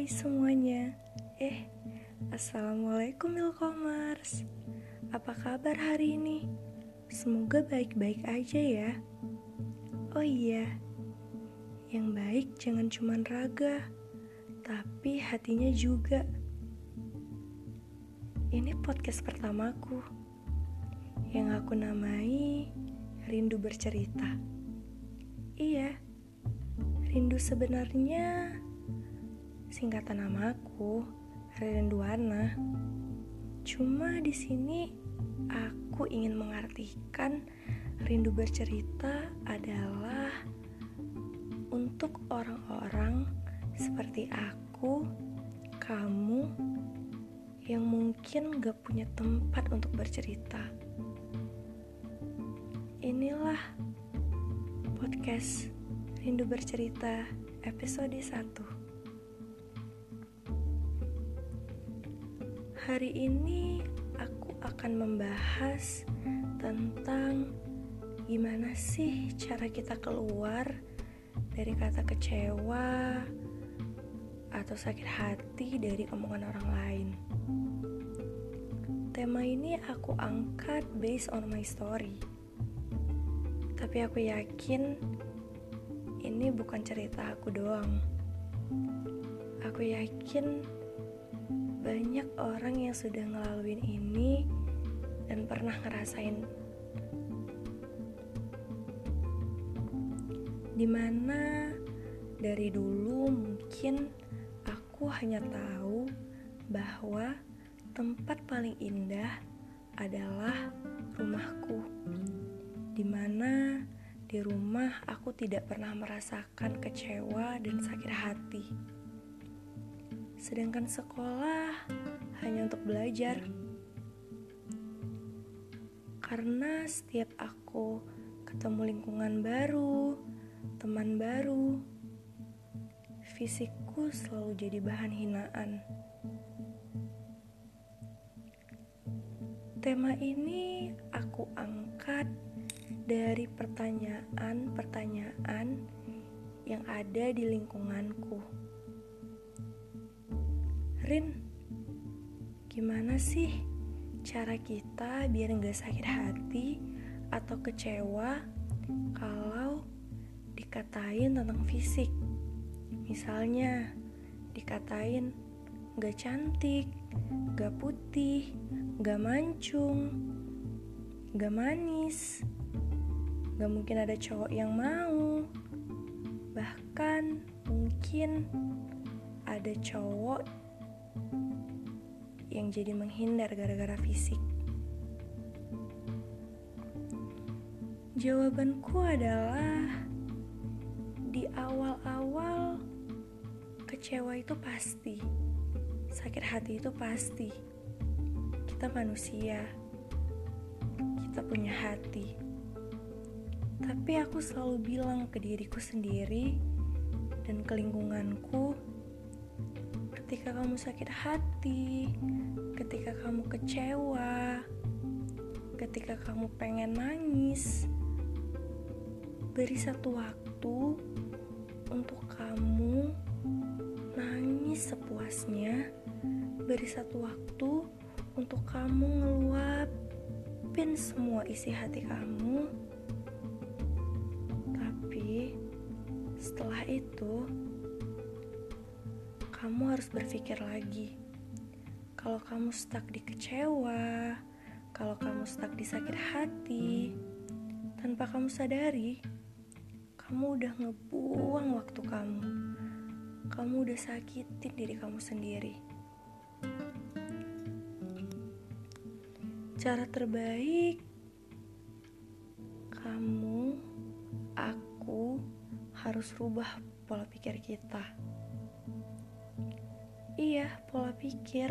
Hai semuanya. Eh, Assalamualaikum Milkomers Apa kabar hari ini? Semoga baik-baik aja ya. Oh iya Yang baik jangan cuman raga Tapi hatinya juga. Ini podcast pertamaku. Yang aku namai Rindu Bercerita. Iya Rindu sebenarnya singkatan namaku Rinduana. Cuma di sini aku ingin mengartikan rindu bercerita adalah untuk orang-orang seperti aku, kamu yang mungkin gak punya tempat untuk bercerita. Inilah podcast Rindu Bercerita episode 1 Hari ini aku akan membahas tentang gimana sih cara kita keluar dari kata kecewa atau sakit hati dari omongan orang lain. Tema ini aku angkat based on my story. Tapi aku yakin ini bukan cerita aku doang. Aku yakin banyak orang yang sudah ngelaluin ini dan pernah ngerasain. Di mana dari dulu mungkin aku hanya tahu bahwa tempat paling indah adalah rumahku. Di mana di rumah aku tidak pernah merasakan kecewa dan sakit hati sedangkan sekolah hanya untuk belajar. Karena setiap aku ketemu lingkungan baru, teman baru, fisikku selalu jadi bahan hinaan. Tema ini aku angkat dari pertanyaan-pertanyaan yang ada di lingkunganku. Rin, gimana sih cara kita biar nggak sakit hati atau kecewa kalau dikatain tentang fisik? Misalnya, dikatain nggak cantik, nggak putih, nggak mancung, nggak manis, nggak mungkin ada cowok yang mau, bahkan mungkin ada cowok yang jadi menghindar gara-gara fisik. Jawabanku adalah di awal-awal kecewa itu pasti, sakit hati itu pasti. Kita manusia, kita punya hati. Tapi aku selalu bilang ke diriku sendiri dan ke lingkunganku ketika kamu sakit hati, ketika kamu kecewa, ketika kamu pengen nangis, beri satu waktu untuk kamu nangis sepuasnya. Beri satu waktu untuk kamu ngeluapin semua isi hati kamu. Tapi setelah itu, kamu harus berpikir lagi. Kalau kamu stuck di kecewa, kalau kamu stuck di sakit hati, tanpa kamu sadari, kamu udah ngebuang waktu kamu. Kamu udah sakitin diri kamu sendiri. Cara terbaik kamu, aku harus rubah pola pikir kita. Iya, pola pikir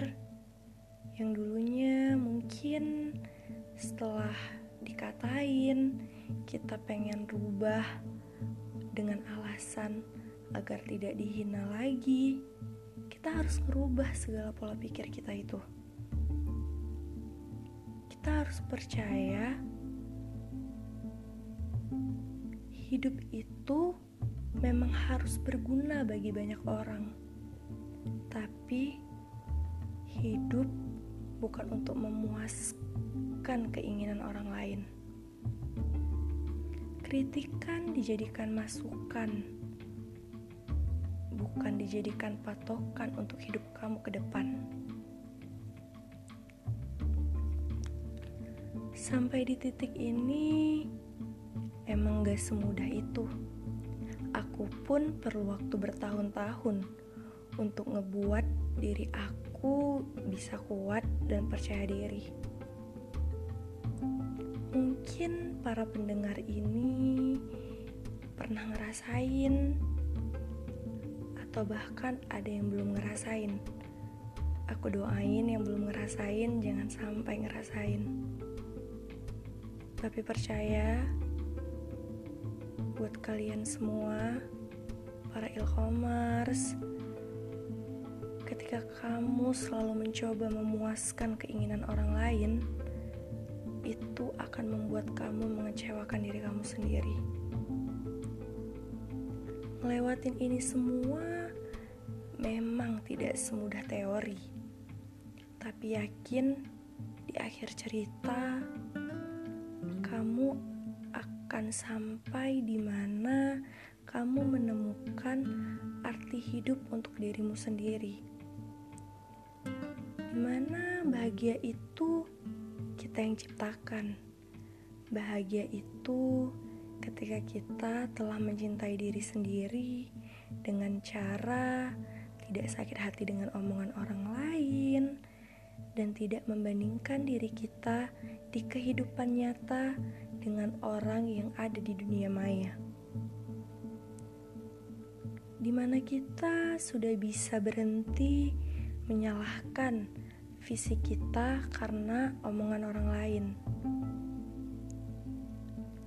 yang dulunya mungkin setelah dikatain kita pengen rubah dengan alasan agar tidak dihina lagi. Kita harus merubah segala pola pikir kita itu. Kita harus percaya hidup itu memang harus berguna bagi banyak orang Tapi hidup bukan untuk memuaskan keinginan orang lain. Kritikan dijadikan masukan, bukan dijadikan patokan untuk hidup kamu ke depan. Sampai di titik ini, emang gak semudah itu. Aku pun perlu waktu bertahun-tahun untuk ngebuat diri aku bisa kuat dan percaya diri. Mungkin para pendengar ini pernah ngerasain atau bahkan ada yang belum ngerasain. Aku doain yang belum ngerasain jangan sampai ngerasain. Tapi percaya buat kalian semua, para ilkomers, ketika kamu selalu mencoba memuaskan keinginan orang lain, itu akan membuat kamu mengecewakan diri kamu sendiri. Melewatin ini semua memang tidak semudah teori, tapi yakin di akhir cerita kamu akan sampai di mana kamu menemukan arti hidup untuk dirimu sendiri. Di mana bahagia itu kita yang ciptakan. Bahagia itu ketika kita telah mencintai diri sendiri dengan cara tidak sakit hati dengan omongan orang lain dan tidak membandingkan diri kita di kehidupan nyata dengan orang yang ada di dunia maya. Di mana kita sudah bisa berhenti menyalahkan fisik kita karena omongan orang lain.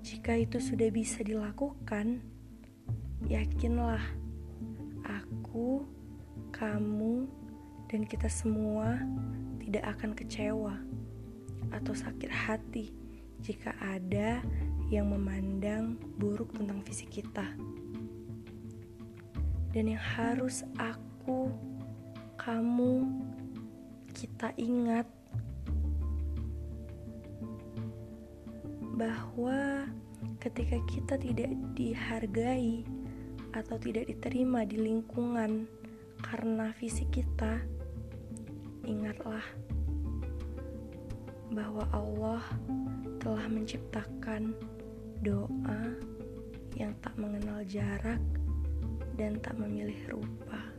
Jika itu sudah bisa dilakukan, yakinlah aku, kamu, dan kita semua tidak akan kecewa atau sakit hati jika ada yang memandang buruk tentang fisik kita. Dan yang harus aku, kamu, kita ingat bahwa ketika kita tidak dihargai atau tidak diterima di lingkungan karena fisik kita, ingatlah bahwa Allah telah menciptakan doa yang tak mengenal jarak dan tak memilih rupa.